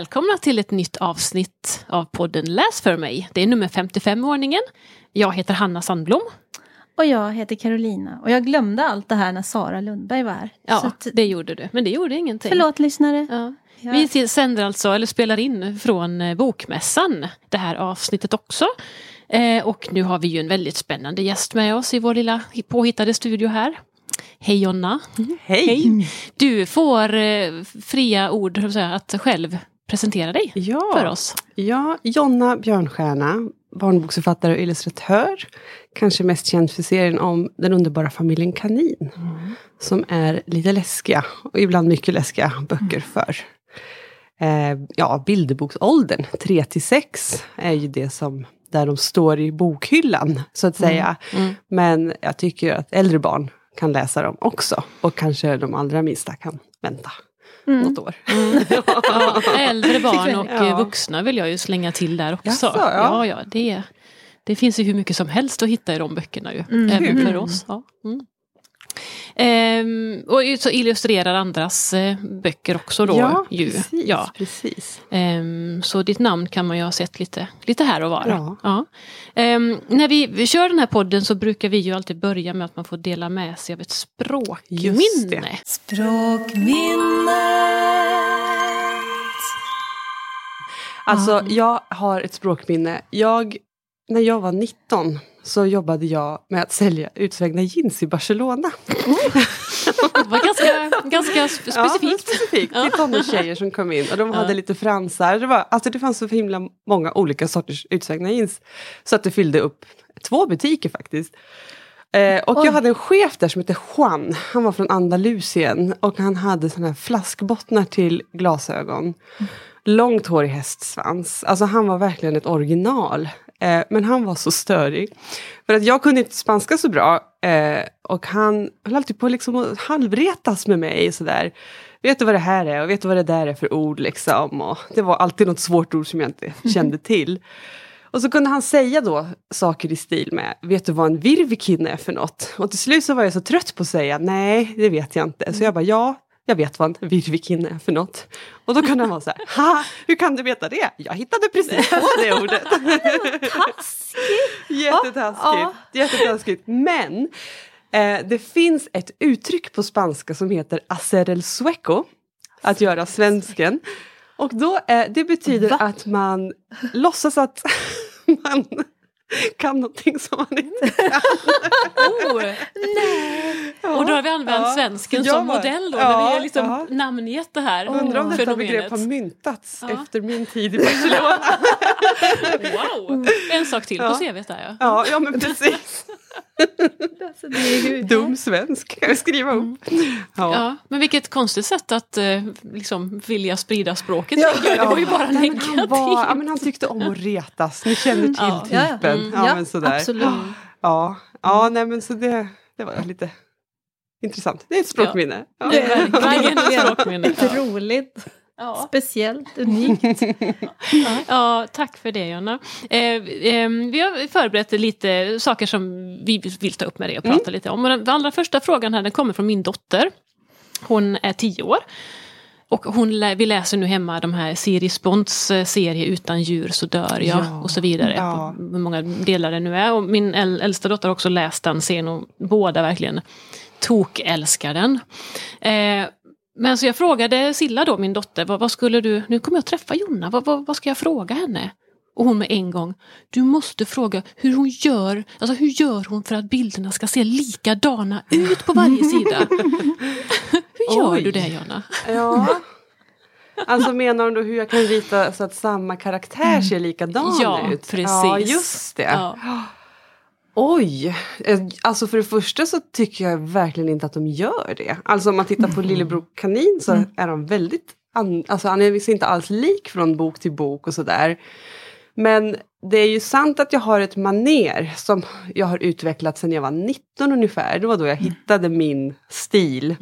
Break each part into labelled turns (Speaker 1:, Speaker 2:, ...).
Speaker 1: välkomna till ett nytt avsnitt av podden Läs för mig. Det är nummer 55 i ordningen. Jag heter Hanna Sandblom.
Speaker 2: Och jag heter Carolina. Och jag glömde allt det här när Sara Lundberg var här.
Speaker 1: Ja, att, det gjorde du. Men det gjorde ingenting.
Speaker 2: Förlåt lyssnare.
Speaker 1: Ja. Ja. Vi sänder alltså, eller spelar in från eh, Bokmässan det här avsnittet också. Eh, och nu har vi ju en väldigt spännande gäst med oss i vår lilla påhittade studio här. Hej Jonna!
Speaker 3: Hej! Hej.
Speaker 1: Du får eh, fria ord säga, att själv presentera dig ja. för oss.
Speaker 3: Ja, Jonna Björnstjärna, barnboksförfattare och illustratör. Kanske mest känd för serien om den underbara familjen Kanin. Mm. Som är lite läskiga, och ibland mycket läskiga, böcker mm. för eh, ja, bilderboksåldern. 3 till 6 är ju det som där de står i bokhyllan, så att säga. Mm. Mm. Men jag tycker att äldre barn kan läsa dem också. Och kanske de allra minsta kan vänta mm. något år. Mm.
Speaker 1: ja, äldre barn och ja. vuxna vill jag ju slänga till där också. Jaså, ja. ja, ja det, det finns ju hur mycket som helst att hitta i de böckerna ju. Mm. Även för oss. Ja. Ehm, och så illustrerar andras eh, böcker också då.
Speaker 3: Ja,
Speaker 1: ju.
Speaker 3: precis. Ja. precis.
Speaker 1: Ehm, så ditt namn kan man ju ha sett lite, lite här och var. Ja. ja. Ehm, när vi, vi kör den här podden så brukar vi ju alltid börja med att man får dela med sig av ett språkminne.
Speaker 3: Språkminne! Alltså, jag har ett språkminne. Jag, när jag var 19 så jobbade jag med att sälja utsvängda jeans i Barcelona.
Speaker 1: Oh. det var ganska, ganska specifikt.
Speaker 3: Ja, specifikt. Det är tonårstjejer som kom in och de hade lite fransar. Det, var, alltså det fanns så himla många olika sorters utsvängda jeans. Så att det fyllde upp två butiker faktiskt. Eh, och Oj. jag hade en chef där som hette Juan. Han var från Andalusien och han hade såna här flaskbottnar till glasögon. Mm. Långt hår i hästsvans. Alltså han var verkligen ett original. Eh, men han var så störig. För att jag kunde inte spanska så bra. Eh, och han höll alltid på liksom att halvretas med mig. Sådär. Vet du vad det här är? Och vet du vad det där är för ord? Liksom? Och det var alltid något svårt ord som jag inte kände till. Och så kunde han säga då saker i stil med, vet du vad en virvikin är för något? Och till slut så var jag så trött på att säga, nej det vet jag inte. Så jag bara, ja jag vet vad en virvikin är för något. Och då kunde han vara så här, ha, hur kan du veta det? Jag hittade precis på det ordet.
Speaker 2: Taskigt!
Speaker 3: Jättetaskigt, jättetaskigt. Men eh, det finns ett uttryck på spanska som heter hacer el sueco, att göra svensken. Och då, eh, det betyder Va? att man låtsas att man kan någonting som man inte kan.
Speaker 1: oh, nej. Ja, och då har vi använt ja, svensken som modell då, ja, när vi har liksom ja. namngett det här
Speaker 3: Undrar om detta begrepp har myntats ja. efter min tid i Barcelona.
Speaker 1: wow, en sak till på CVt där ja.
Speaker 3: Ja, ja men precis. alltså, Dum svensk kan vi skriva upp.
Speaker 1: Ja. ja. men vilket konstigt sätt att eh, liksom, vilja sprida språket. Ja, jag. Det var ju bara negativt. Han, var,
Speaker 3: ja, men han tyckte om att retas, ni känner till ja. typen. Mm. Ja, men sådär.
Speaker 2: absolut.
Speaker 3: Ja, ja nej, men så det, det var lite intressant. Det är ett språkminne. Ja.
Speaker 1: Det är verkligen ett språkminne.
Speaker 2: Roligt. Ja. Speciellt, unikt.
Speaker 1: ja. ja. tack för det Jonna. Eh, eh, vi har förberett lite saker som vi vill ta upp med dig och prata mm. lite om. den allra första frågan här den kommer från min dotter. Hon är tio år. Och hon, vi läser nu hemma de här Siri Sponts eh, serie Utan djur så dör jag ja. och så vidare. Ja. Hur många delar det nu är. Och min äldsta dotter har också läst den serien och båda verkligen tokälskar den. Eh, men så jag frågade Silla då, min dotter, vad, vad skulle du, nu kommer jag träffa Jonna, vad, vad, vad, ska jag fråga henne? Och hon med en gång, du måste fråga hur hon gör, alltså hur gör hon för att bilderna ska se likadana ut på varje sida? hur gör Oj. du det Jonna?
Speaker 3: Ja. Alltså menar hon då hur jag kan rita så att samma karaktär ser likadan
Speaker 1: ja,
Speaker 3: ut?
Speaker 1: Precis. Ja,
Speaker 3: just det. Ja. Oj! Eh, alltså för det första så tycker jag verkligen inte att de gör det. Alltså om man tittar på Lillebror kanin så mm. är de väldigt... An, alltså han är inte alls lik från bok till bok och sådär. Men det är ju sant att jag har ett maner som jag har utvecklat sedan jag var 19 ungefär. Det var då jag mm. hittade min stil.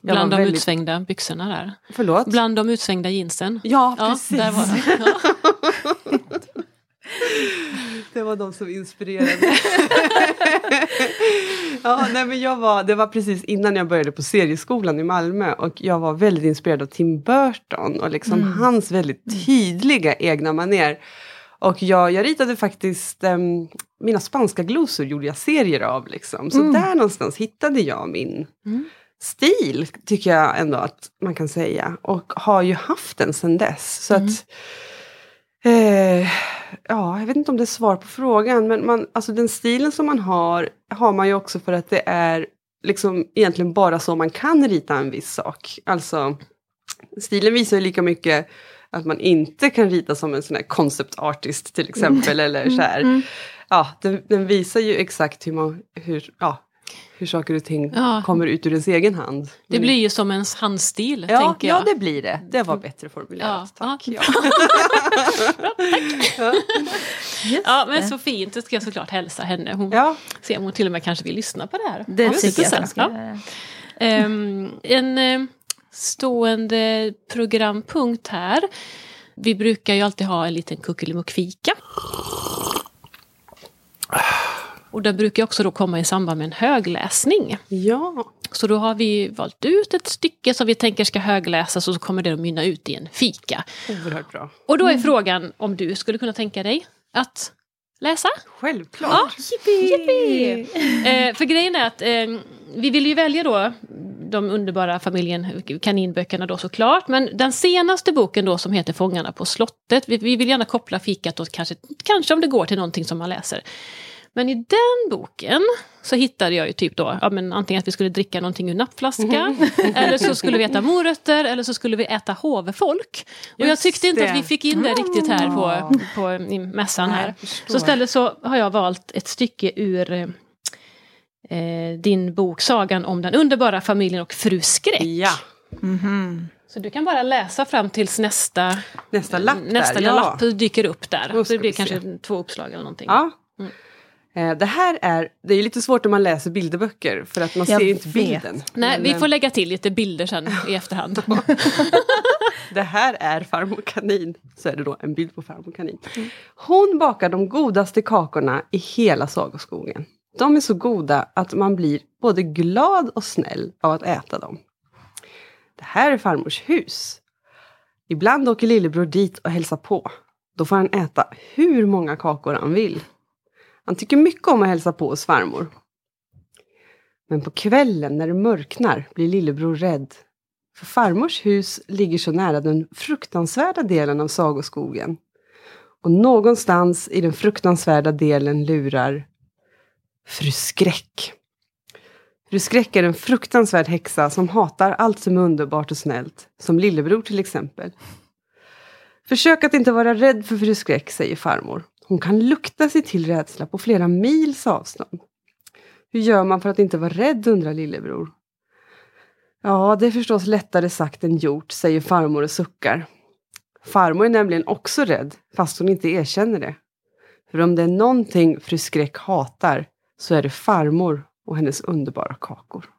Speaker 1: Jag Bland de väldigt... utsvängda byxorna där.
Speaker 3: Förlåt?
Speaker 1: Bland de utsvängda jeansen.
Speaker 3: Ja, precis. Ja, Det var de som inspirerade. ja, nej, men jag var, det var precis innan jag började på serieskolan i Malmö och jag var väldigt inspirerad av Tim Burton och liksom
Speaker 2: Mm.
Speaker 3: hans väldigt tydliga egna manér. Och jag, jag ritade faktiskt, em, mina spanska glosor gjorde jag serier av. Liksom. Så
Speaker 2: Mm.
Speaker 3: där någonstans hittade jag min
Speaker 1: Mm.
Speaker 3: stil, tycker jag ändå att man kan säga. Och har ju haft den sedan dess. Så
Speaker 1: Mm.
Speaker 3: att, eh, ja, jag vet inte om det är svar på frågan, men man, alltså den stilen som man har, har man ju också för att det är liksom egentligen bara så man kan rita en viss sak. Alltså, stilen visar ju lika mycket att man inte kan rita som en sån här concept artist till exempel. Eller så här.
Speaker 2: Mm.
Speaker 3: Ja, den, den visar ju exakt hur, man, hur, ja, hur saker och ting
Speaker 1: Ja.
Speaker 3: kommer ut ur ens egen hand.
Speaker 1: Det blir ju som ens handstil,
Speaker 3: ja,
Speaker 1: tänker jag.
Speaker 3: ja, det blir det. Det var bättre formulerat.
Speaker 1: Ja,
Speaker 3: Tack.
Speaker 1: ja.
Speaker 3: Ja.
Speaker 2: Just
Speaker 1: Ja, men så fint. Det ska jag såklart hälsa henne. Hon
Speaker 3: Ja.
Speaker 1: ser om hon till och med kanske vill lyssna på det här.
Speaker 2: Det
Speaker 1: avsnittet
Speaker 2: tycker jag
Speaker 1: sen.
Speaker 2: att ska
Speaker 1: Ja.
Speaker 2: göra.
Speaker 1: Ehm, en eh, stående programpunkt här. Vi brukar ju alltid ha en liten kuckelimuckfika. Och den brukar också då komma i samband med en högläsning.
Speaker 3: ja.
Speaker 1: Så då har vi valt ut ett stycke som vi tänker ska högläsas och så kommer det att mynna ut i en fika.
Speaker 3: Oerhört bra.
Speaker 1: Och då är frågan om du skulle kunna tänka dig att läsa?
Speaker 3: Självklart.
Speaker 1: Ja, Yippee! Eh, för grejen är att eh, vi vill ju välja då de underbara familjen kaninböckerna då såklart. Men den senaste boken då som heter Fångarna på slottet. Vi, vi vill gärna koppla fikat då kanske, kanske om det går till någonting som man läser. Men i den boken så hittade jag ju typ då, ja, men antingen att vi skulle dricka någonting ur nappflaska, eller så skulle vi äta morötter, eller så skulle vi äta hovefolk. Och jag tyckte inte
Speaker 3: det.
Speaker 1: att vi fick in det riktigt här på, på i mässan här. Så istället så har jag valt ett stycke ur eh, din bok Sagan om den underbara familjen och fru Skräck.
Speaker 3: Ja.
Speaker 2: Mhm.
Speaker 1: Så du kan bara läsa fram tills nästa,
Speaker 3: Nästa lapp
Speaker 1: nästa
Speaker 3: där. Ja.
Speaker 1: lapp dyker upp där. Så det blir kanske
Speaker 3: se.
Speaker 1: två uppslag eller någonting.
Speaker 3: Ja.
Speaker 1: Mm.
Speaker 3: Eh, Det här är, det är lite svårt när man läser bilderböcker för att man
Speaker 2: Jag
Speaker 3: ser inte
Speaker 2: vet.
Speaker 3: bilden.
Speaker 1: Nej,
Speaker 3: Men,
Speaker 1: vi får lägga till lite bilder sen i efterhand.
Speaker 3: Det här är farmor kanin. Så är det då en bild på farmor kanin. Hon bakar de godaste kakorna i hela sagoskogen. De är så goda att man blir både glad och snäll av att äta dem. Det här är farmors hus. Ibland åker lillebror dit och hälsar på. Då får han äta hur många kakor han vill. Han tycker mycket om att hälsa på hos farmor. Men på kvällen när det mörknar blir lillebror rädd. För farmors hus ligger så nära den fruktansvärda delen av sagoskogen. Och någonstans i den fruktansvärda delen lurar Fru Skräck. Fru Skräck är en fruktansvärd häxa som hatar allt som är underbart och snällt. Som lillebror till exempel. Försök att inte vara rädd för Fru Skräck, säger farmor. Hon kan lukta sig till rädsla på flera mils avstånd. Hur gör man för att inte vara rädd, undrar lillebror. Ja, det är förstås lättare sagt än gjort, säger farmor och suckar. Farmor är nämligen också rädd, fast hon inte erkänner det. För om det är någonting fru Skräck hatar, så är det farmor och hennes underbara kakor.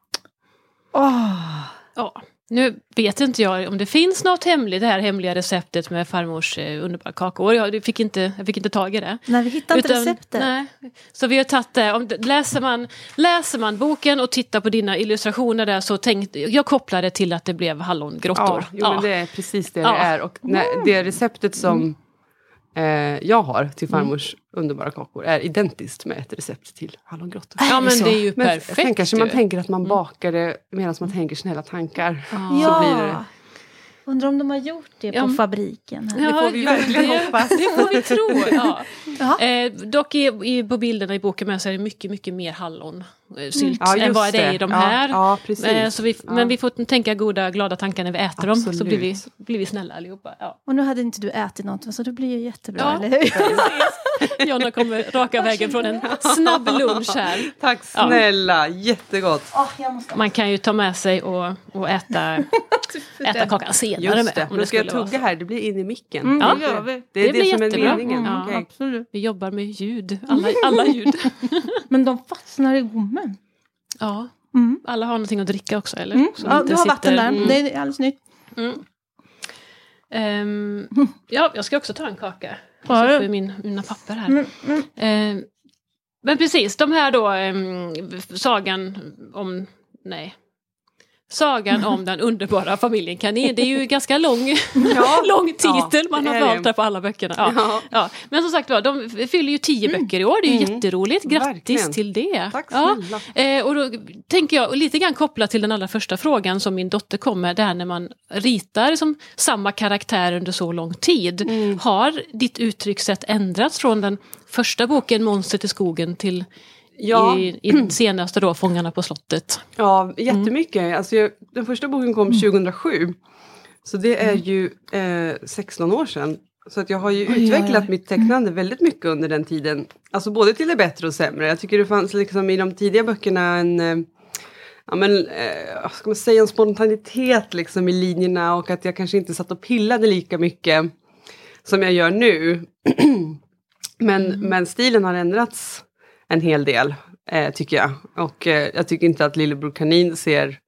Speaker 2: Åh,
Speaker 1: Ja. Nu vet inte jag om det finns något hemligt, det här hemliga receptet med farmors eh, underbara kakor. Jag fick, inte, jag fick inte tag i det.
Speaker 2: nej, vi hittar inte receptet.
Speaker 1: Nej. Så vi har tagit det. Om, läser, man, läser man boken och tittar på dina illustrationer där så tänkte jag kopplar det till att det blev hallongrottor.
Speaker 3: Ja, jo, men det är precis det
Speaker 1: Ja.
Speaker 3: det är. Och när, det receptet som eh, jag har till farmors underbara kakor är identiskt med ett recept till hallongrottor.
Speaker 1: ja, men
Speaker 2: så?
Speaker 1: det är ju
Speaker 3: Men
Speaker 1: perfekt.
Speaker 3: sen kanske man tänker att man bakar det medan man tänker snälla tankar.
Speaker 1: Ja.
Speaker 3: Så blir det.
Speaker 2: Undrar om de har gjort det på
Speaker 1: Ja.
Speaker 2: fabriken. Här.
Speaker 3: Det får vi
Speaker 1: ja,
Speaker 3: verkligen
Speaker 1: det,
Speaker 3: hoppas.
Speaker 1: Det får vi tro. Ja. Eh, dock i, i, på bilderna i boken med så är det mycket, mycket mer hallonsylt
Speaker 3: Mm. Ja,
Speaker 1: än
Speaker 3: just
Speaker 1: vad det är i de
Speaker 3: Ja,
Speaker 1: här.
Speaker 3: Ja, precis.
Speaker 1: Eh, så vi,
Speaker 3: Ja.
Speaker 1: Men vi får tänka goda, glada tankar när vi äter dem, så
Speaker 3: Absolut.
Speaker 1: blir vi, blir vi snälla allihopa. Ja.
Speaker 2: Och nu hade inte du ätit något, så det blir ju jättebra,
Speaker 1: Ja.
Speaker 2: eller hur?
Speaker 1: Jonna kommer raka vägen från en snabb lunch här.
Speaker 3: Tack snälla, jättegott.
Speaker 2: Åh, jag måste...
Speaker 1: Man kan ju ta med sig och, och äta, äta kakan senare
Speaker 3: Just
Speaker 1: med.
Speaker 3: det,
Speaker 1: om
Speaker 3: nu ska jag tugga här, det blir in i micken.
Speaker 2: Mm,
Speaker 1: Ja.
Speaker 2: det gör vi.
Speaker 3: Det är
Speaker 1: Det
Speaker 3: det,
Speaker 1: blir
Speaker 3: som är
Speaker 1: jättebra.
Speaker 3: meningen.
Speaker 1: Ja.
Speaker 3: Okej.
Speaker 2: Absolut.
Speaker 1: Vi jobbar med ljud, alla, alla ljud.
Speaker 2: Men de fastnar i gommen.
Speaker 1: Ja,
Speaker 2: Mm.
Speaker 1: alla har någonting att dricka också eller?
Speaker 2: Mm. Ja, du har vatten
Speaker 1: sitter-
Speaker 2: där,
Speaker 3: Mm.
Speaker 2: det är alldeles nytt.
Speaker 1: Mm. Ehm, ja, jag ska också ta en kaka.
Speaker 2: Du?
Speaker 1: i min, mina papper här.
Speaker 2: Mm, mm.
Speaker 1: Eh, men precis, de här då, em, sagan om, nej. Sagan om den underbara familjen Kanin. Det är ju ganska lång, lång titel
Speaker 3: Ja,
Speaker 1: man har
Speaker 3: det
Speaker 1: valt
Speaker 3: det.
Speaker 1: här på alla böckerna. Ja.
Speaker 3: Ja.
Speaker 1: Ja. Men som sagt var, de fyller ju tio böcker i år. Det är ju
Speaker 3: Mm.
Speaker 1: jätteroligt. Grattis
Speaker 3: Verkligen.
Speaker 1: till det.
Speaker 3: Tack
Speaker 1: ja.
Speaker 3: snälla.
Speaker 1: Eh, och då tänker jag, lite grann kopplat till den allra första frågan som min dotter kom med, där när man ritar som samma karaktär under så lång tid.
Speaker 3: Mm.
Speaker 1: Har ditt uttryckssätt ändrats från den första boken Monstret i skogen till
Speaker 3: Ja.
Speaker 1: i, i senaste då Fångarna på slottet?
Speaker 3: Ja, jättemycket. Alltså, jag, den första boken kom 2007. Så det är ju eh, 16 år sedan. Så att jag har ju
Speaker 2: Oj, oj,
Speaker 3: utvecklat
Speaker 2: oj.
Speaker 3: mitt tecknande väldigt mycket under den tiden. Alltså både till det bättre och sämre. Jag tycker det fanns liksom i de tidiga böckerna en eh, Ja men, eh, ska man säga, en spontanitet liksom i linjerna och att jag kanske inte satt och pillade lika mycket som jag gör nu. men, men stilen har ändrats en hel del, eh, tycker jag. Och eh, jag tycker inte att Lillebror Kanin ser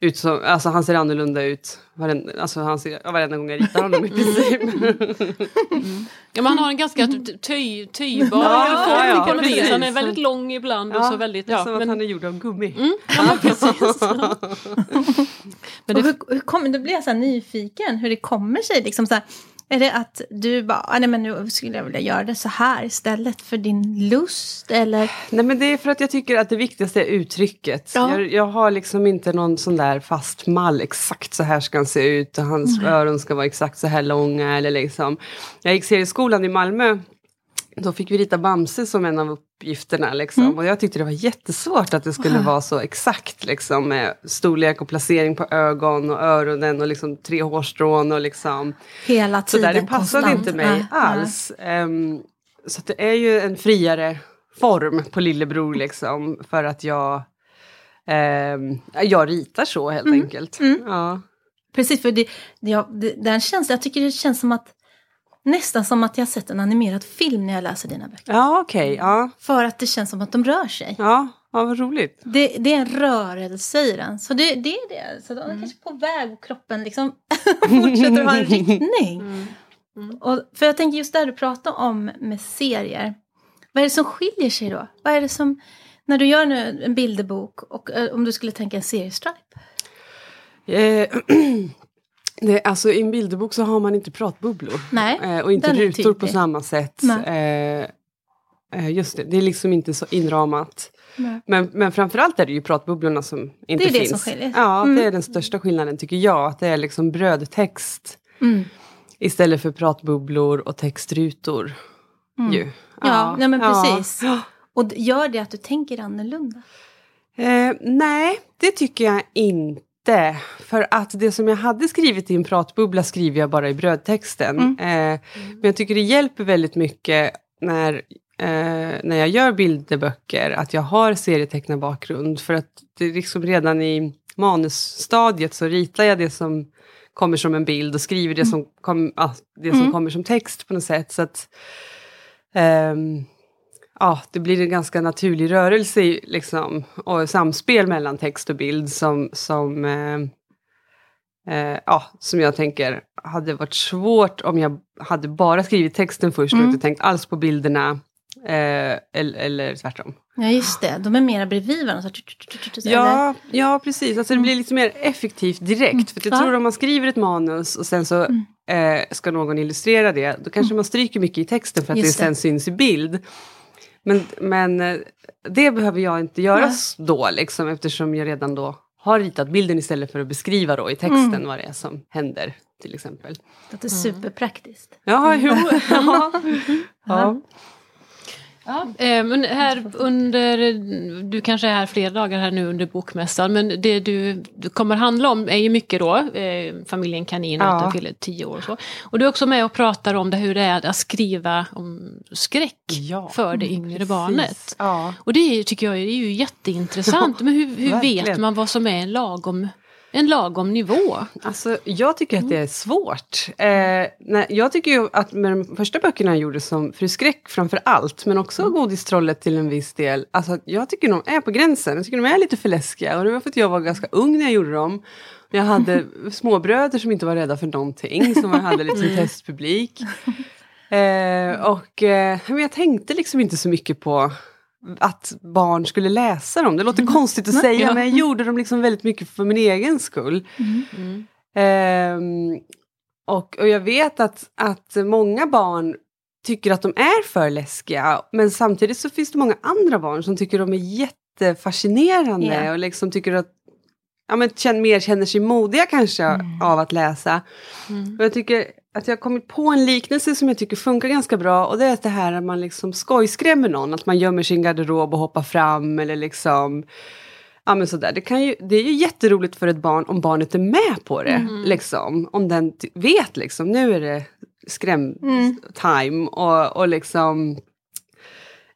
Speaker 3: ut som, alltså han ser annorlunda ut varenda, alltså han ser, ja, varenda gång jag ritar honom i princip.
Speaker 1: Ja, man har en ganska töj, töjbar
Speaker 3: Ja,
Speaker 1: form
Speaker 3: ja, ja,
Speaker 1: på något vis. Han är väldigt lång ibland och så väldigt... Ja,
Speaker 3: som att
Speaker 1: men,
Speaker 3: han är gjord av gummi.
Speaker 1: mm, ja, men precis. Men
Speaker 2: Och
Speaker 1: det,
Speaker 2: hur, hur kommer, då blir jag så här nyfiken hur det kommer sig. Liksom så här, är det att du bara, "Ah, nej men nu skulle jag vilja göra det så här istället för din lust? Eller?
Speaker 3: Nej men det är för att jag tycker att det viktigaste är uttrycket.
Speaker 2: Ja.
Speaker 3: Jag, jag har liksom inte någon sån där fast mall, exakt så här ska han se ut och hans öron ska vara exakt så här långa. Eller liksom. Jag gick serieskolan i Malmö. Då fick vi rita Bamse som en av uppgifterna. Liksom. Och jag tyckte det var jättesvårt att det skulle vara så exakt. Liksom, med storlek och placering på ögon och öronen och liksom tre hårstrån. Och liksom.
Speaker 2: Hela
Speaker 3: Så
Speaker 2: tiden
Speaker 3: där, det passade
Speaker 2: konstant.
Speaker 3: inte mig
Speaker 2: Nej, nej.
Speaker 3: alls. Ehm, så det är ju en friare form på lillebror liksom. För att jag, ehm, jag ritar så helt enkelt. Ja.
Speaker 2: Precis, för det, det, det, den känslan, jag tycker det känns som att nästan som att jag har sett en animerad film när jag läser dina böcker.
Speaker 3: Ja, okej. Ja.
Speaker 2: För att det känns som att de rör sig.
Speaker 3: Ja, ja, vad roligt.
Speaker 2: Det, det är en rörelse i den. Så det, det är det. Så de är kanske på väg och kroppen liksom fortsätter att ha en riktning. Och, för jag tänker just där du pratar om med serier. Vad är det som skiljer sig då? Vad är det som, när du gör nu en bilderbok och eh, om du skulle tänka en seriestripe?
Speaker 3: Eh, det, alltså, I en bilderbok så har man inte pratbubblor.
Speaker 2: Nej,
Speaker 3: Eh, och inte rutor på samma sätt.
Speaker 2: Nej.
Speaker 3: Eh, eh, just det, det är liksom inte så inramat.
Speaker 2: Nej.
Speaker 3: Men, men framförallt är det ju pratbubblorna som inte
Speaker 2: Det är det
Speaker 3: finns.
Speaker 2: som skiljer.
Speaker 3: Ja,
Speaker 2: Mm.
Speaker 3: det är den största skillnaden tycker jag. Att det är liksom brödtext
Speaker 2: Mm.
Speaker 3: istället för pratbubblor och textrutor. Ju.
Speaker 2: Mm. Ja, nej men
Speaker 3: ja.
Speaker 2: precis. Och d- gör det att du tänker annorlunda?
Speaker 3: Eh, nej, det tycker jag inte. För att det som jag hade skrivit i en pratbubbla skriver jag bara i brödtexten.
Speaker 2: Mm.
Speaker 3: Eh, men jag tycker det hjälper väldigt mycket när, eh, när jag gör bilderböcker att jag har serietecknarbakgrund. För att det är liksom redan i manusstadiet så ritar jag det som kommer som en bild och skriver det som, kom, ja, det som
Speaker 2: Mm.
Speaker 3: kommer som text på något sätt. Så att, ehm, ja, det blir en ganska naturlig rörelse liksom, och samspel mellan text och bild som, som, eh, eh, ja, som jag tänker hade varit svårt om jag hade bara skrivit texten först och
Speaker 2: Mm.
Speaker 3: inte tänkt alls på bilderna. Eh, eller, eller tvärtom.
Speaker 2: Ja, just det. De är mera bredvid varandra.
Speaker 3: Ja, ja, precis. Alltså, det blir lite mer effektivt direkt. För att jag
Speaker 2: Ja.
Speaker 3: tror om man skriver ett manus och sen så eh, ska någon illustrera det, då kanske man stryker mycket i texten för att det
Speaker 2: det.
Speaker 3: sen syns i bild. Men, men eh, det behöver jag inte göra
Speaker 2: Nej.
Speaker 3: då, liksom, eftersom jag redan då har ritat bilden istället för att beskriva då i texten
Speaker 2: Mm.
Speaker 3: vad det är som händer, till exempel.
Speaker 2: Det är superpraktiskt.
Speaker 3: Ja, jo. ja. ja.
Speaker 1: Ja, eh, men här under, du kanske är här flera dagar här nu under bokmässan, men det du, du kommer handla om är ju mycket då, eh, familjen Kanin, och
Speaker 3: Ja.
Speaker 1: att den fyller tio år och så. Och du är också med och pratar om det, hur det är att skriva om skräck
Speaker 3: Ja,
Speaker 1: för det yngre
Speaker 3: precis.
Speaker 1: barnet.
Speaker 3: Ja.
Speaker 1: Och det är, tycker jag är ju jätteintressant, men hur, hur vet man vad som är en lagom, en lagom nivå?
Speaker 3: Alltså, jag tycker att det är svårt. Eh, nej, jag tycker ju att med de första böckerna jag gjorde som Fru Skräck framför allt, men också Godistrollet till en viss del. Alltså, jag tycker de är på gränsen, jag tycker de är lite för läskiga. Och det var för att jag var ganska ung när jag gjorde dem. Jag hade småbröder som inte var rädda för någonting, som jag hade lite som testpublik. Eh, och eh, men jag tänkte liksom inte så mycket på att barn skulle läsa dem. Det låter
Speaker 2: Mm.
Speaker 3: konstigt att säga men jag gjorde dem liksom väldigt mycket för min egen skull. Ehm, och, och jag vet att, att många barn tycker att de är för läskiga men samtidigt så finns det många andra barn som tycker de är jättefascinerande
Speaker 2: Ja.
Speaker 3: och liksom tycker att ja, men känner, mer känner sig modiga kanske
Speaker 2: Mm.
Speaker 3: av att läsa.
Speaker 1: Mm.
Speaker 3: Och jag tycker att jag har kommit på en liknelse som jag tycker funkar ganska bra och det är det här att man liksom skojskrämmer någon, att man gömmer sin garderob och hoppar fram eller liksom Ja men sådär, det, kan ju, det är ju jätteroligt för ett barn om barnet är med på det.
Speaker 1: Mm.
Speaker 3: Liksom. Om den vet liksom, nu är det skräm-time och, och liksom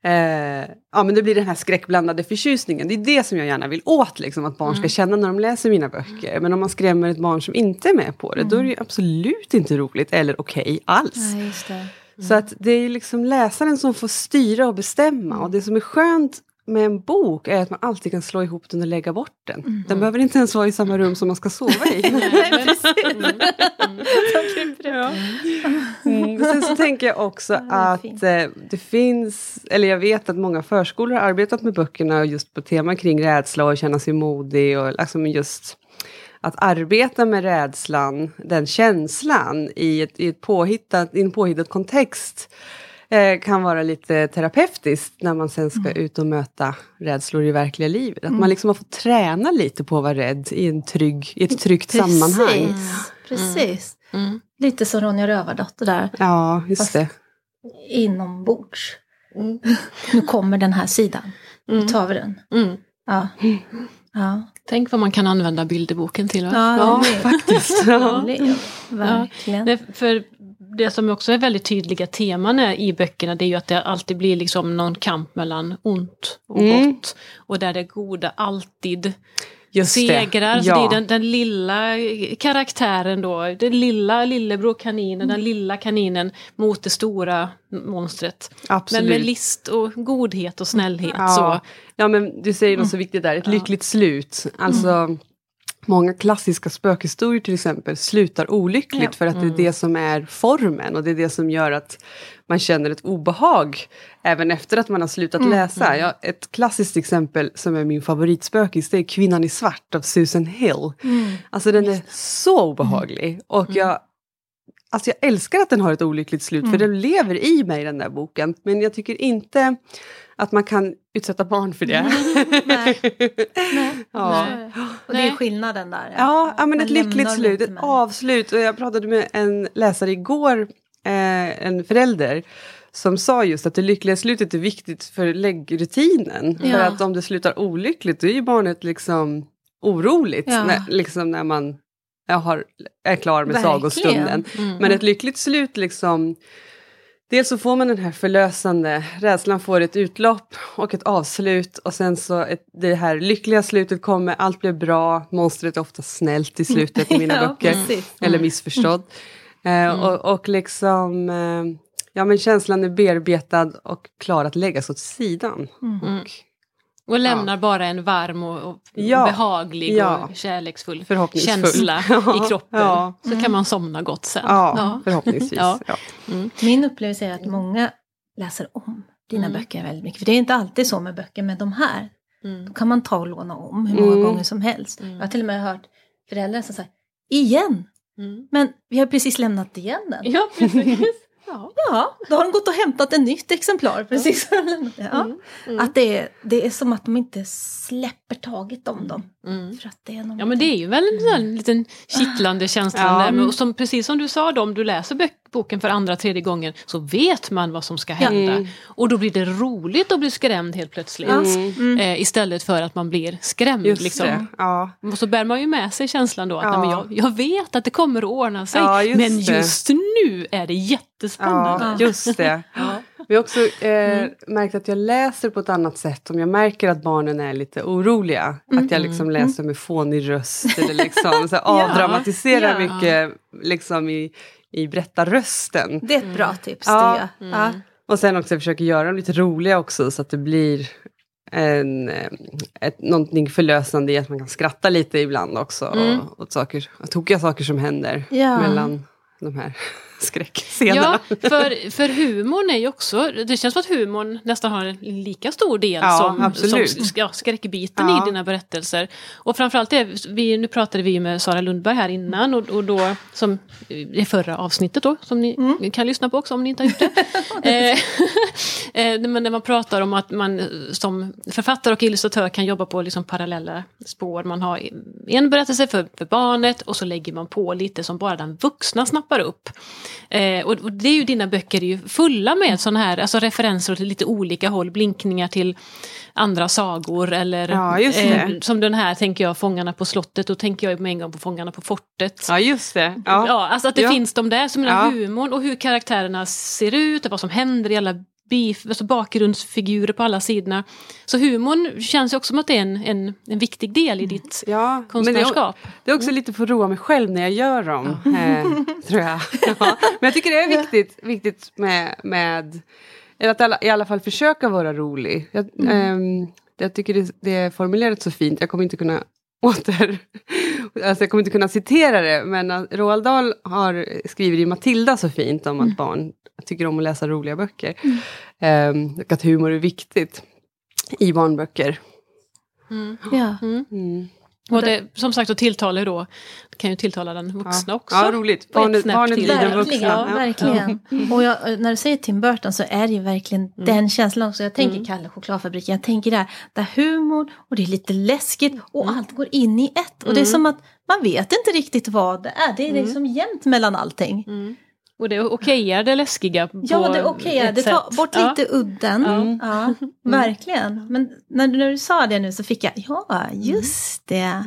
Speaker 3: Eh, ja men det blir den här skräckblandade förtjusningen. Det är det som jag gärna vill åt, liksom, att barn ska känna när de läser mina böcker. Men om man skrämmer ett barn som inte är med på det, då är det ju absolut inte roligt eller okej alls.
Speaker 2: Nej, just det.
Speaker 3: Så att det är liksom läsaren som får styra och bestämma. Och det som är skönt med en bok är att man alltid kan slå ihop den och lägga bort den. Den behöver inte ens vara i samma rum som man ska sova i.
Speaker 2: Nej, precis.
Speaker 3: Mm. Men Sen så tänker jag också
Speaker 2: det är
Speaker 3: att
Speaker 2: fint.
Speaker 3: eh, det finns, eller jag vet att många förskolor har arbetat med böckerna just på teman kring rädsla och känna sig modig och liksom just att arbeta med rädslan, den känslan i, ett, i, ett påhittat, i en påhittad kontext eh, kan vara lite terapeutiskt när man sen ska ut och möta rädslor i verkliga livet. Att man liksom har fått träna lite på att vara rädd i, en trygg, i ett tryggt sammanhang.
Speaker 2: Precis. Precis.
Speaker 1: Mm.
Speaker 2: Lite som Ronja Rövardotter där,
Speaker 3: Ja, just
Speaker 2: Fast-
Speaker 3: det.
Speaker 2: inombords.
Speaker 1: Mm.
Speaker 2: Nu kommer den här sidan. Nu tar vi den.
Speaker 1: Mm.
Speaker 2: Ja. Ja,
Speaker 1: Tänk vad man kan använda bilderboken till. Va?
Speaker 2: ja,
Speaker 3: Ja,
Speaker 2: det är-
Speaker 3: faktiskt. Ja.
Speaker 2: verkligen.
Speaker 1: Nej, för det som också är väldigt tydliga teman i böckerna det är ju att det alltid blir liksom någon kamp mellan ont och
Speaker 3: Mm.
Speaker 1: gott. Och där det goda alltid
Speaker 3: Just det.
Speaker 1: segrar. Så
Speaker 3: Ja.
Speaker 1: det är den, den lilla karaktären då, den lilla lillebror kaninen, den lilla kaninen mot det stora monstret.
Speaker 3: Absolut.
Speaker 1: Men med list och godhet och snällhet.
Speaker 3: ja.
Speaker 1: Så.
Speaker 3: ja, men du säger något så viktigt där, ett lyckligt slut. Alltså, många klassiska spökhistorier till exempel slutar olyckligt
Speaker 2: Ja.
Speaker 3: för att det är det som är formen och det är det som gör att man känner ett obehag även efter att man har slutat läsa. Ja, ett klassiskt exempel som är min favoritspökis det är Kvinnan i svart av Susan Hill.
Speaker 2: Mm.
Speaker 3: Alltså den är så obehaglig. Och jag, alltså jag älskar att den har ett olyckligt slut, för den lever i mig den där boken. Men jag tycker inte att man kan utsätta barn för det.
Speaker 2: Nej.
Speaker 3: ja.
Speaker 2: Nej. Och det är
Speaker 1: Nej.
Speaker 2: skillnaden där.
Speaker 3: Ja, ja, men ett lyckligt slut, ett avslut. Och jag pratade med en läsare igår, eh, en förälder, som sa just att det lyckliga slutet är viktigt för läggrutinen. För
Speaker 2: Ja.
Speaker 3: att om det slutar olyckligt, då är ju barnet liksom oroligt.
Speaker 2: Ja.
Speaker 3: När, liksom när man har, är klar med
Speaker 2: Verkligen.
Speaker 3: sagostunden.
Speaker 1: Mm.
Speaker 3: Men ett lyckligt slut liksom Dels så får man den här förlösande, rädslan får ett utlopp och ett avslut och sen så ett, det här lyckliga slutet kommer, allt blir bra, monstret är ofta snällt i slutet i mina
Speaker 2: Ja,
Speaker 3: böcker.
Speaker 2: precis.
Speaker 3: Eller missförstådd. Eh, och, och liksom, eh, ja men känslan är bearbetad och klar att läggas åt sidan.
Speaker 1: Mm.
Speaker 3: Och
Speaker 1: Och lämnar bara en varm och, och
Speaker 3: Ja.
Speaker 1: behaglig
Speaker 3: Ja.
Speaker 1: och kärleksfull känsla
Speaker 3: Ja.
Speaker 1: i kroppen.
Speaker 3: Ja.
Speaker 1: Så kan man somna gott sen.
Speaker 3: Ja, förhoppningsvis.
Speaker 1: Ja.
Speaker 3: Ja.
Speaker 2: Min upplevelse är att många läser om dina
Speaker 1: Mm.
Speaker 2: böcker väldigt mycket. För det är inte alltid så med böcker, men de här
Speaker 1: Mm.
Speaker 2: då kan man ta och låna om hur många
Speaker 3: Mm.
Speaker 2: gånger som helst.
Speaker 1: Mm.
Speaker 2: Jag har till och med hört föräldrar som säger igen!
Speaker 1: Mm.
Speaker 2: Men vi har precis lämnat igen den.
Speaker 1: Ja, precis. Ja.
Speaker 2: Ja, då har de gått och hämtat ett nytt exemplar. Precis. Ja.
Speaker 1: Mm. Mm.
Speaker 2: Att det är, det är som att de inte släpper taget om dem.
Speaker 1: Mm.
Speaker 2: För att det är
Speaker 1: Ja men det är ju väl en liten kittlande känsla.
Speaker 3: Ja.
Speaker 1: där. Men och som, precis som du sa då, om du läser bök, boken för andra, tredje gången så vet man vad som ska hända.
Speaker 3: Mm.
Speaker 1: Och då blir det roligt att bli skrämd helt plötsligt.
Speaker 3: Mm.
Speaker 2: Mm.
Speaker 1: Eh, istället för att man blir skrämd.
Speaker 3: Just
Speaker 1: liksom.
Speaker 3: det. Ja.
Speaker 1: Och så bär man ju med sig känslan då att
Speaker 3: Ja.
Speaker 1: nej, men jag, jag vet att det kommer att ordna sig.
Speaker 3: Ja, just
Speaker 1: men
Speaker 3: det.
Speaker 1: just nu är det jättespännande.
Speaker 3: Ja, just det. Vi har också eh, märkt att jag läser på ett annat sätt om jag märker att barnen är lite oroliga. Att jag liksom läser med fånig röst eller liksom så avdramatiserar mycket liksom i, i berättarrösten.
Speaker 2: Det är ett bra tips.
Speaker 3: Ja.
Speaker 2: Är. Ja.
Speaker 3: Och sen också försöker göra dem lite roliga också så att det blir en, eh, ett, någonting förlösande i att man kan skratta lite ibland också
Speaker 1: Mm.
Speaker 3: åt saker, tokiga saker som händer mellan de här skräckscenerna.
Speaker 1: Ja, för, för humorn är ju också, det känns som att humorn nästan har en lika stor del
Speaker 3: Ja,
Speaker 1: som,
Speaker 3: absolut.
Speaker 1: som ja, skräckbiten
Speaker 3: Ja.
Speaker 1: i dina berättelser. Och framförallt, är, vi, nu pratade vi med Sara Lundberg här innan och, och då, som i förra avsnittet då, som ni
Speaker 3: Mm.
Speaker 1: kan lyssna på också om ni inte har gjort det. eh, eh, men när man pratar om att man som författare och illustratör kan jobba på liksom parallella spår. Man har en berättelse för, för barnet och så lägger man på lite som bara den vuxna snappar upp. Eh, och, och det är ju dina böcker är ju fulla med sådana här alltså referenser åt lite olika håll, blinkningar till andra sagor eller
Speaker 3: Ja, det.
Speaker 1: som den här tänker jag, Fångarna på slottet, då tänker jag med en gång på Fångarna på fortet.
Speaker 3: Ja, just det.
Speaker 1: Ja.
Speaker 3: Ja.
Speaker 1: alltså att det
Speaker 3: Ja.
Speaker 1: finns de där, som
Speaker 3: Ja.
Speaker 1: humorn och hur karaktärerna ser ut, och vad som händer i alla bif, alltså bakgrundsfigurer på alla sidorna. Så humorn känns ju också som att det är en, en, en viktig del i ditt
Speaker 3: Ja, men det är,
Speaker 1: konstnärskap.
Speaker 3: det är också lite för att roa mig själv när jag gör dem. Eh, tror jag. Ja. Men jag tycker det är viktigt, viktigt med, med eller att alla, i alla fall försöka vara rolig. Jag, ehm, jag tycker det, det är formulerat så fint. Jag kommer inte kunna åter... Alltså jag kommer inte kunna citera det, men att Roald Dahl har skrivit i Matilda så fint om att barn tycker om att läsa roliga böcker. Ehm, och att humor är viktigt i barnböcker.
Speaker 2: Ja.
Speaker 3: Mm.
Speaker 1: Och det, som sagt, och tilltalar ju då, kan ju tilltala den vuxna
Speaker 3: Ja.
Speaker 1: också.
Speaker 3: Ja, roligt. Barnet, barnet
Speaker 1: till.
Speaker 3: blir den
Speaker 2: Verkligen,
Speaker 3: vuxna.
Speaker 2: ja, verkligen. Och jag, när du säger Tim Burton så är det ju verkligen den känslan också. Jag tänker Kalle chokladfabriken, jag tänker där, där humor och det är lite läskigt och allt går in i ett. Och det är som att man vet inte riktigt vad det är. Det är liksom jämnt mellan allting.
Speaker 1: Mm. Och det okejar det läskiga på
Speaker 2: Ja, det är okej.
Speaker 1: ett
Speaker 2: det tar bort
Speaker 1: Ja.
Speaker 2: lite udden. Ja, verkligen. Men när, du- när du sa det nu så fick jag, ja, just det.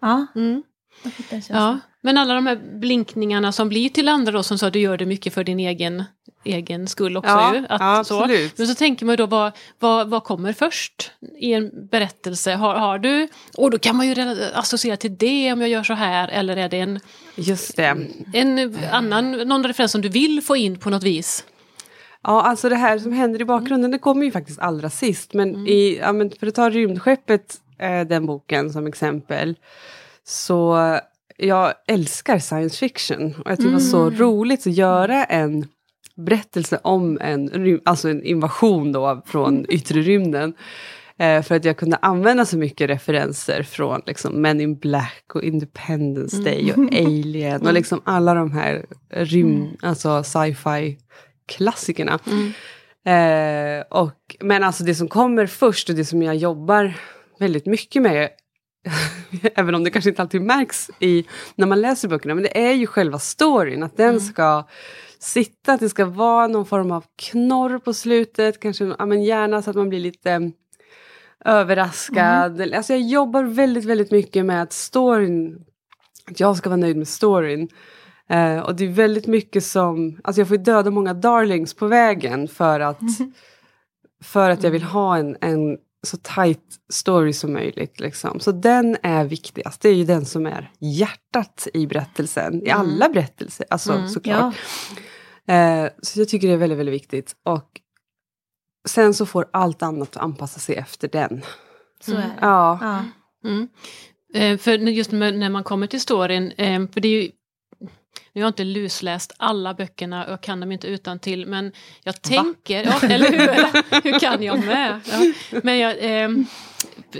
Speaker 2: Ja,
Speaker 1: Mm.
Speaker 2: den känslan.
Speaker 1: Ja, men alla de här blinkningarna som blir till andra då, som sa du gör det mycket för din egen, egen skull också
Speaker 3: Ja,
Speaker 1: ju. Att, så. Men så tänker man då, vad, vad, vad kommer först i en berättelse? Har, har du, och då kan man ju associera till det om jag gör så här, eller är det en,
Speaker 3: Just det.
Speaker 1: en annan, någon referens som du vill få in på något vis?
Speaker 3: Ja, alltså det här som händer i bakgrunden, det kommer ju faktiskt allra sist. Men, i, ja, men för att ta Rymdskeppet, eh, den boken som exempel. Så jag älskar science fiction. Och jag tycker det var så roligt att göra en berättelse om en, alltså en invasion då från yttre rymden. Eh, för att jag kunde använda så mycket referenser från liksom, Men in Black och Independence Day och Alien och liksom alla de här rymd, alltså sci-fi klassikerna. Eh, och, men alltså det som kommer först och det som jag jobbar väldigt mycket med Även om det kanske inte alltid märks i, när man läser böckerna. Men det är ju själva storyn. Att den ska sitta, att det ska vara någon form av knorr på slutet. Kanske ja, men gärna så att man blir lite mm, överraskad. Alltså jag jobbar väldigt, väldigt mycket med att storyn, att jag ska vara nöjd med storyn. Eh, och det är väldigt mycket som, alltså jag får döda många darlings på vägen för att, för att jag vill ha en, en så tight story som möjligt. Liksom. Så den är viktigast, det är ju den som är hjärtat i berättelsen, i alla berättelser, alltså såklart. Eh, så jag tycker det är väldigt, väldigt viktigt. Och sen så får allt annat anpassa sig efter den.
Speaker 2: Så är det.
Speaker 3: Ja,
Speaker 2: Ja.
Speaker 1: Mm. Eh, för just med, när man kommer till storyn, eh, för det är ju nu har jag inte lusläst alla böckerna och kan dem inte utan till men jag tänker, ja, eller hur? hur kan jag med? Ja. Men jag, ehm,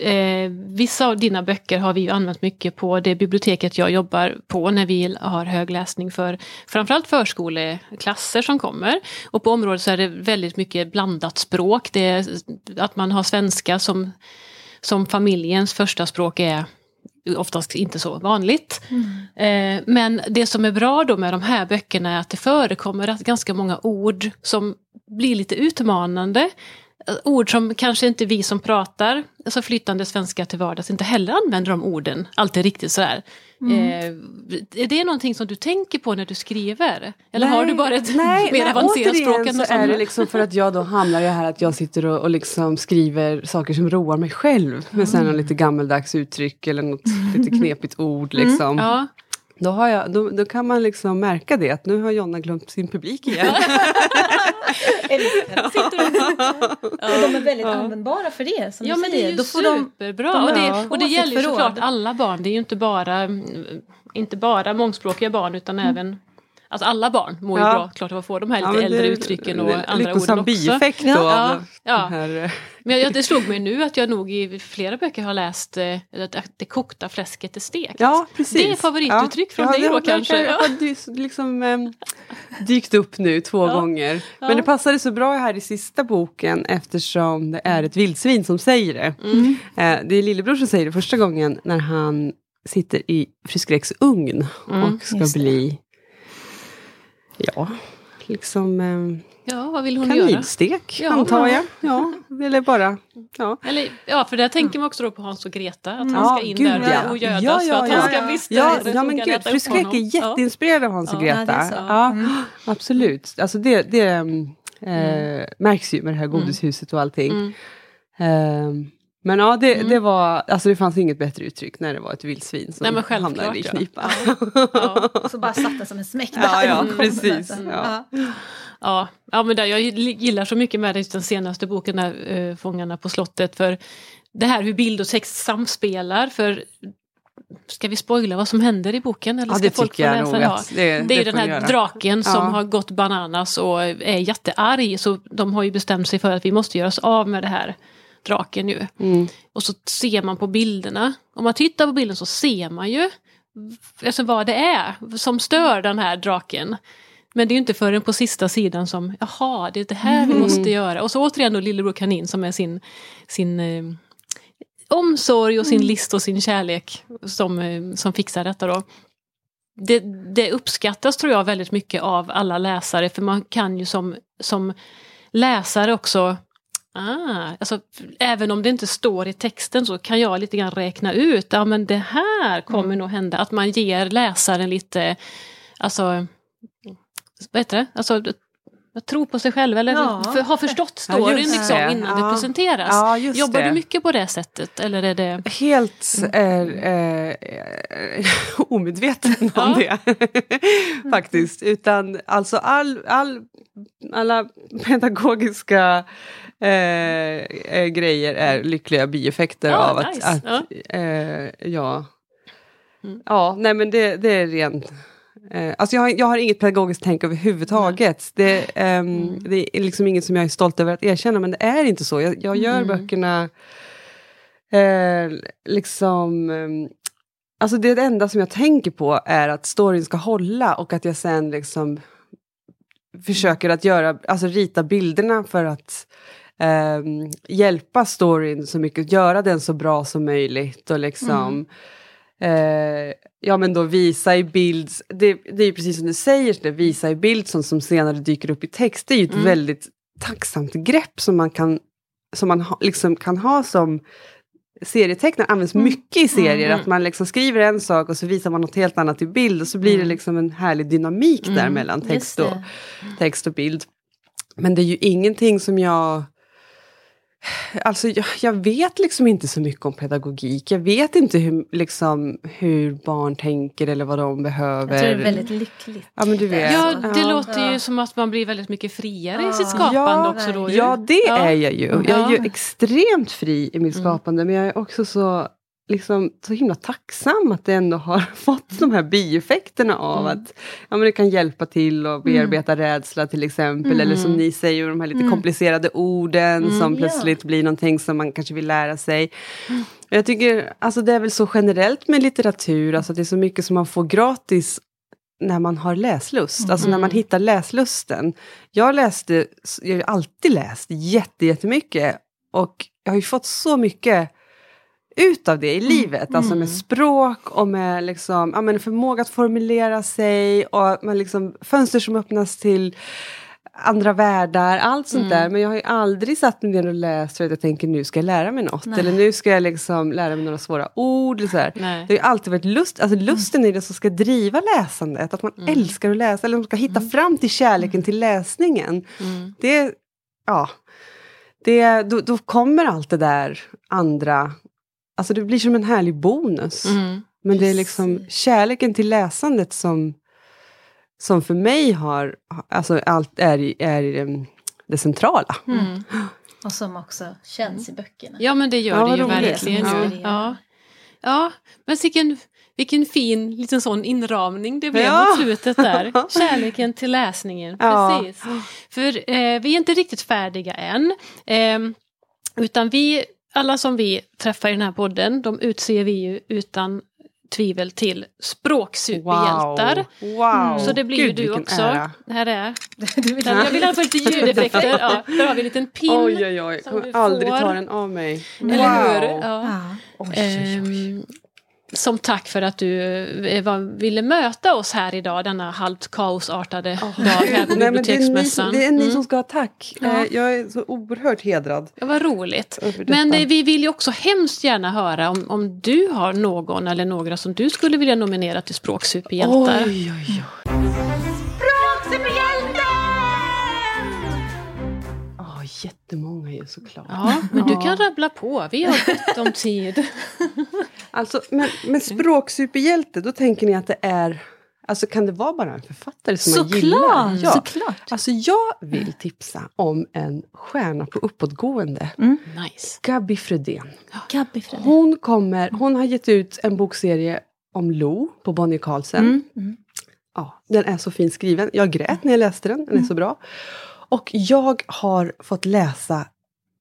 Speaker 1: eh, vissa av dina böcker har vi ju använt mycket på det biblioteket jag jobbar på när vi har högläsning för framförallt förskoleklasser som kommer. Och på området så är det väldigt mycket blandat språk. Det är att man har svenska som, som familjens första språk är oftast inte så vanligt. Eh, men det som är bra då med de här böckerna är att det förekommer ganska många ord som blir lite utmanande. Ord som kanske inte vi som pratar alltså flytande svenska till vardags inte heller använder de orden alltid riktigt så här. Eh, är det någonting som du tänker på när du skriver? Eller har du bara ett
Speaker 3: nej,
Speaker 1: mer
Speaker 3: nej,
Speaker 1: avancerat språk än
Speaker 3: så är det liksom för att jag då hamnar i det här att jag sitter och, och liksom skriver saker som roar mig själv. Med sen något lite gammeldags uttryck eller något lite knepigt ord. Liksom.
Speaker 1: Ja.
Speaker 3: Då, har jag, då, då kan man liksom märka det, att nu har Jonna glömt sin publik igen.
Speaker 2: Och de är väldigt användbara för det. Som
Speaker 1: Ja men det är ju
Speaker 2: Då får de,
Speaker 1: superbra.
Speaker 2: de
Speaker 1: och det, och det gäller ju såklart alla barn. Det är ju inte bara, inte bara mångspråkiga barn utan
Speaker 2: Mm.
Speaker 1: även Alltså alla barn mår ju
Speaker 3: Ja.
Speaker 1: bra, klart att få de här
Speaker 3: Ja,
Speaker 1: lite
Speaker 3: det
Speaker 1: äldre uttrycken och andra orden också.
Speaker 3: bieffekt då.
Speaker 2: Ja.
Speaker 1: Ja,
Speaker 3: här, eh,
Speaker 1: Men jag, det slog mig nu att jag nog i flera böcker har läst eh, att det kokta fläsket är stekt.
Speaker 3: Ja, precis.
Speaker 1: Det är favorituttryck från dig
Speaker 3: det
Speaker 1: då
Speaker 3: har-
Speaker 1: kanske?
Speaker 3: Det har liksom äm, dykt upp nu två
Speaker 1: Ja.
Speaker 3: gånger.
Speaker 1: Ja.
Speaker 3: Men det passade så bra här i sista boken eftersom det är ett vildsvin som säger det.
Speaker 1: Mm.
Speaker 3: Eh, det är lillebror som säger det första gången när han sitter i fru Skräcks ugn
Speaker 1: Mm,
Speaker 3: och ska bli, ja, liksom äm,
Speaker 1: Ja, vad vill hon göra?
Speaker 3: kaninstek
Speaker 1: Ja.
Speaker 3: antar jag. Ja, eller bara, ja.
Speaker 1: Eller, ja, för där tänker man också då på Hans och Greta, att
Speaker 2: Mm.
Speaker 1: han ska
Speaker 3: Ja,
Speaker 1: in
Speaker 3: gud,
Speaker 1: där
Speaker 3: ja.
Speaker 1: och gödas
Speaker 3: Ja,
Speaker 1: för
Speaker 3: ja,
Speaker 1: att
Speaker 3: ja,
Speaker 1: han ska
Speaker 2: ja.
Speaker 1: bli
Speaker 3: Ja, ja men gud, fru Skräck är.
Speaker 1: Ja.
Speaker 3: jätteinspirerad av Hans och
Speaker 1: Ja,
Speaker 2: ja,
Speaker 3: Greta. Ja,
Speaker 2: Mm.
Speaker 3: absolut. Alltså det, det mm, eh, märks ju med det här godishuset och allting.
Speaker 1: Mm.
Speaker 3: Men ja, det,
Speaker 1: Mm.
Speaker 3: det var, alltså det fanns inget bättre uttryck när det var ett vildsvin som
Speaker 1: Nej,
Speaker 3: hamnade i
Speaker 1: ja.
Speaker 3: knipa.
Speaker 1: Ja.
Speaker 2: Och så bara satt den som en smäck
Speaker 3: Ja,
Speaker 2: där.
Speaker 3: ja,
Speaker 2: Mm.
Speaker 3: precis.
Speaker 2: Mm.
Speaker 3: Ja.
Speaker 1: Ja, ja men där, jag gillar så mycket med det, den senaste boken, där, uh, Fångarna på slottet, för det här hur bild och text samspelar. För Ska vi spoila vad som händer i boken? Eller
Speaker 3: Ja,
Speaker 1: ska
Speaker 3: det
Speaker 1: folk
Speaker 3: tycker jag nog.
Speaker 1: Ja.
Speaker 3: Det,
Speaker 1: Det är den här draken som
Speaker 3: Ja.
Speaker 1: har gått bananas och är jättearg. Så de har ju bestämt sig för att vi måste göra oss av med det här draken nu.
Speaker 3: Mm.
Speaker 1: Och så ser man på bilderna. Om man tittar på bilden så ser man ju alltså vad det är som stör den här draken. Men det är ju inte förrän på sista sidan som, jaha, det är det här vi
Speaker 3: Mm.
Speaker 1: måste göra. Och så återigen då Lillebror Kanin som är sin, sin eh, omsorg och sin
Speaker 3: Mm.
Speaker 1: list och sin kärlek som, eh, som fixar detta då. Det, det uppskattas tror jag väldigt mycket av alla läsare för man kan ju som, som läsare också Ah, alltså, även om det inte står i texten så kan jag lite grann räkna ut, ja men det här kommer
Speaker 2: Mm.
Speaker 1: nog hända. Att man ger läsaren lite, alltså, vad heter det? Alltså, att tro på sig själv eller
Speaker 2: Ja.
Speaker 1: för, ha förstått
Speaker 3: Ja,
Speaker 1: storyn liksom,
Speaker 3: det.
Speaker 1: innan
Speaker 3: Ja.
Speaker 1: det presenteras.
Speaker 3: Ja,
Speaker 1: Jobbar
Speaker 3: det.
Speaker 1: du mycket på det sättet eller är det...
Speaker 3: Helt eh, eh, omedveten om
Speaker 1: Ja.
Speaker 3: det. Faktiskt. Utan alltså all, all, alla pedagogiska eh, eh, grejer är lyckliga bieffekter
Speaker 1: Ja,
Speaker 3: av att,
Speaker 1: nice.
Speaker 3: att
Speaker 1: Ja.
Speaker 3: eh, ja.
Speaker 1: Mm.
Speaker 3: Ja, nej men det, det är rent Eh, alltså jag, har, jag har inget pedagogiskt tänk överhuvudtaget. Det, ehm,
Speaker 1: Mm.
Speaker 3: det är liksom inget som jag är stolt över att erkänna, men det är inte så. Jag, jag gör
Speaker 1: Mm.
Speaker 3: böckerna eh, liksom... ehm, alltså det enda som jag tänker på är att storyn ska hålla och att jag sen liksom försöker att göra, alltså rita bilderna för att ehm, hjälpa storyn så mycket, göra den så bra som möjligt och liksom eh, ja men då visa i bild, det, det är ju precis som du säger, det, visa i bild som, som senare dyker upp i text, det är ju ett
Speaker 1: Mm.
Speaker 3: väldigt tacksamt grepp som man kan, som man ha, liksom kan ha som serietecknare, används mycket i serier,
Speaker 1: Mm.
Speaker 3: att man liksom skriver en sak och så visar man något helt annat i bild och så blir det
Speaker 1: Mm.
Speaker 3: liksom en härlig dynamik där
Speaker 1: Mm.
Speaker 3: mellan
Speaker 2: Just
Speaker 3: text och, text och bild. Men det är ju ingenting som jag... Alltså jag, jag vet liksom inte så mycket om pedagogik. Jag vet inte hur, liksom, hur barn tänker eller vad de behöver.
Speaker 2: Jag tror det är väldigt lyckligt.
Speaker 3: Ja men du vet.
Speaker 1: Ja, det
Speaker 3: Ja.
Speaker 1: låter ju
Speaker 2: Ja.
Speaker 1: som att man blir väldigt mycket friare i
Speaker 2: Ja.
Speaker 1: sitt skapande
Speaker 3: Ja,
Speaker 1: också då ju.
Speaker 3: Ja, det
Speaker 1: Ja.
Speaker 3: är jag ju. Jag är ju extremt fri i mitt
Speaker 1: Mm.
Speaker 3: skapande, men jag är också så, liksom, så himla tacksam att det ändå har fått de här bieffekterna av
Speaker 1: Mm.
Speaker 3: att ja, men det kan hjälpa till att bearbeta rädsla till exempel,
Speaker 1: Mm.
Speaker 3: eller som ni säger, de här lite
Speaker 2: Mm.
Speaker 3: komplicerade orden
Speaker 1: Mm.
Speaker 3: som
Speaker 2: Ja.
Speaker 3: plötsligt blir någonting som man kanske vill lära sig. Jag tycker, alltså det är väl så generellt med litteratur, alltså det är så mycket som man får gratis när man har läslust, alltså när man
Speaker 1: Mm.
Speaker 3: hittar läslusten. Jag läste, jag har ju alltid läst jätte, jättemycket och jag har ju fått så mycket ut av det i livet, alltså med
Speaker 1: Mm.
Speaker 3: språk och med liksom, ja, men förmåga att formulera sig och med liksom fönster som öppnas till andra världar, allt sånt
Speaker 1: Mm.
Speaker 3: där. Men jag har ju aldrig satt mig ner och läst för att jag tänker nu ska jag lära mig något.
Speaker 2: Nej.
Speaker 3: Eller nu ska jag liksom lära mig några svåra ord. Eller så här.
Speaker 1: Nej.
Speaker 3: Det har ju alltid varit lust, alltså lusten i det som ska driva läsandet. Att man
Speaker 1: Mm.
Speaker 3: älskar att läsa, eller man ska hitta fram till kärleken till läsningen.
Speaker 1: Mm.
Speaker 3: Det, ja, det, då, då kommer allt det där andra, alltså det blir som en härlig bonus.
Speaker 1: Mm.
Speaker 3: Men det är liksom kärleken till läsandet som, som för mig har, alltså allt är, i- är i det, centrala.
Speaker 1: Mm.
Speaker 2: Och som också känns i böckerna.
Speaker 1: Ja men det gör
Speaker 3: Ja,
Speaker 1: det ju verkligen.
Speaker 2: Ja.
Speaker 1: Ja. ja, men sicken Vilken fin liten sån inramning det blev
Speaker 3: Ja.
Speaker 1: mot slutet där. Kärleken till läsningen.
Speaker 3: Ja.
Speaker 1: Precis. För eh, vi är inte riktigt färdiga än. Eh, utan vi, alla som vi träffar i den här podden, de utser vi ju utan tvivel till språksuperhjältar.
Speaker 3: Wow. wow.
Speaker 1: Så det blir
Speaker 3: Gud,
Speaker 1: ju du också.
Speaker 3: Ära.
Speaker 1: Det här är. Jag vill ha lite ljudeffekter. Ja, där har vi en liten pin.
Speaker 3: Oj, oj, oj.
Speaker 1: som
Speaker 3: Kommer
Speaker 1: du
Speaker 3: aldrig ta den av mig.
Speaker 1: Eller hur? Ja.
Speaker 2: Ja.
Speaker 3: Oj, oj, oj.
Speaker 1: Som tack för att du eh, var, ville möta oss här idag, denna halvt kaosartade dag här på
Speaker 3: Nej, men det, är ni,
Speaker 1: biblioteksmässan.
Speaker 3: det är ni
Speaker 1: Mm.
Speaker 3: som ska ha tack.
Speaker 1: Ja.
Speaker 3: Eh, Jag är så oerhört hedrad.
Speaker 1: Ja, vad roligt. Men eh, vi vill ju också hemskt gärna höra om, om du har någon eller några som du skulle vilja nominera till språksuperhjältar.
Speaker 3: Oj, oj, oj. Jättemånga ju såklart.
Speaker 1: Ja, men du kan rabbla på. Vi har gott om tid.
Speaker 3: Alltså, men, men språksuperhjälte, då tänker ni att det är... Alltså kan det vara bara en författare som man gillar?
Speaker 2: Såklart!
Speaker 3: Ja.
Speaker 2: Såklart.
Speaker 3: Alltså jag vill tipsa om en stjärna på uppåtgående.
Speaker 1: Nice.
Speaker 3: Gabi Fredén.
Speaker 2: Gabby Fredrik.
Speaker 3: Hon, kommer, hon har gett ut en bokserie om Lo på Bonnie Carlsen.
Speaker 2: Mm. Mm.
Speaker 3: Ja, den är så fint skriven. Jag grät när jag läste den, den är så bra. Och jag har fått läsa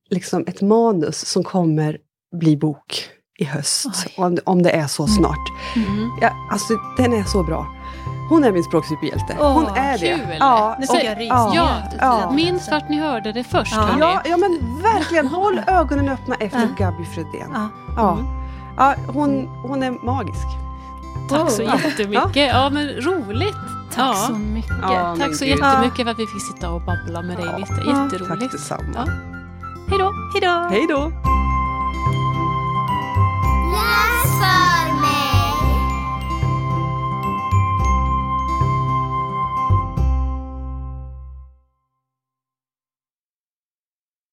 Speaker 3: liksom ett manus som kommer bli bok i höst.
Speaker 2: Oj.
Speaker 3: Om, om det är så snart.
Speaker 1: Mm.
Speaker 3: Ja, alltså den är så bra. Hon är min språksuperhjälte.
Speaker 2: Åh,
Speaker 3: Hon är det.
Speaker 1: kul.
Speaker 3: Ja,
Speaker 2: Nu fick jag
Speaker 3: ja, ja.
Speaker 1: Minns vart ni hörde det först,
Speaker 2: Ja.
Speaker 3: Ja, ja men verkligen. Håll ögonen öppna efter
Speaker 2: Ja.
Speaker 3: Gabi Fredén.
Speaker 2: Ja.
Speaker 3: Ja. Ja, hon, hon är magisk.
Speaker 1: Tack så
Speaker 2: Wow.
Speaker 1: jättemycket. Ja, men roligt.
Speaker 2: Tack
Speaker 1: ja.
Speaker 2: så mycket.
Speaker 3: Ja,
Speaker 1: tack så jättemycket för att vi fick sitta och babbla med dig
Speaker 3: ja. lite.
Speaker 1: Jätteroligt.
Speaker 3: Tack detsamma.
Speaker 1: Hej då.
Speaker 2: Hej då.
Speaker 3: Hej då. Läs för mig.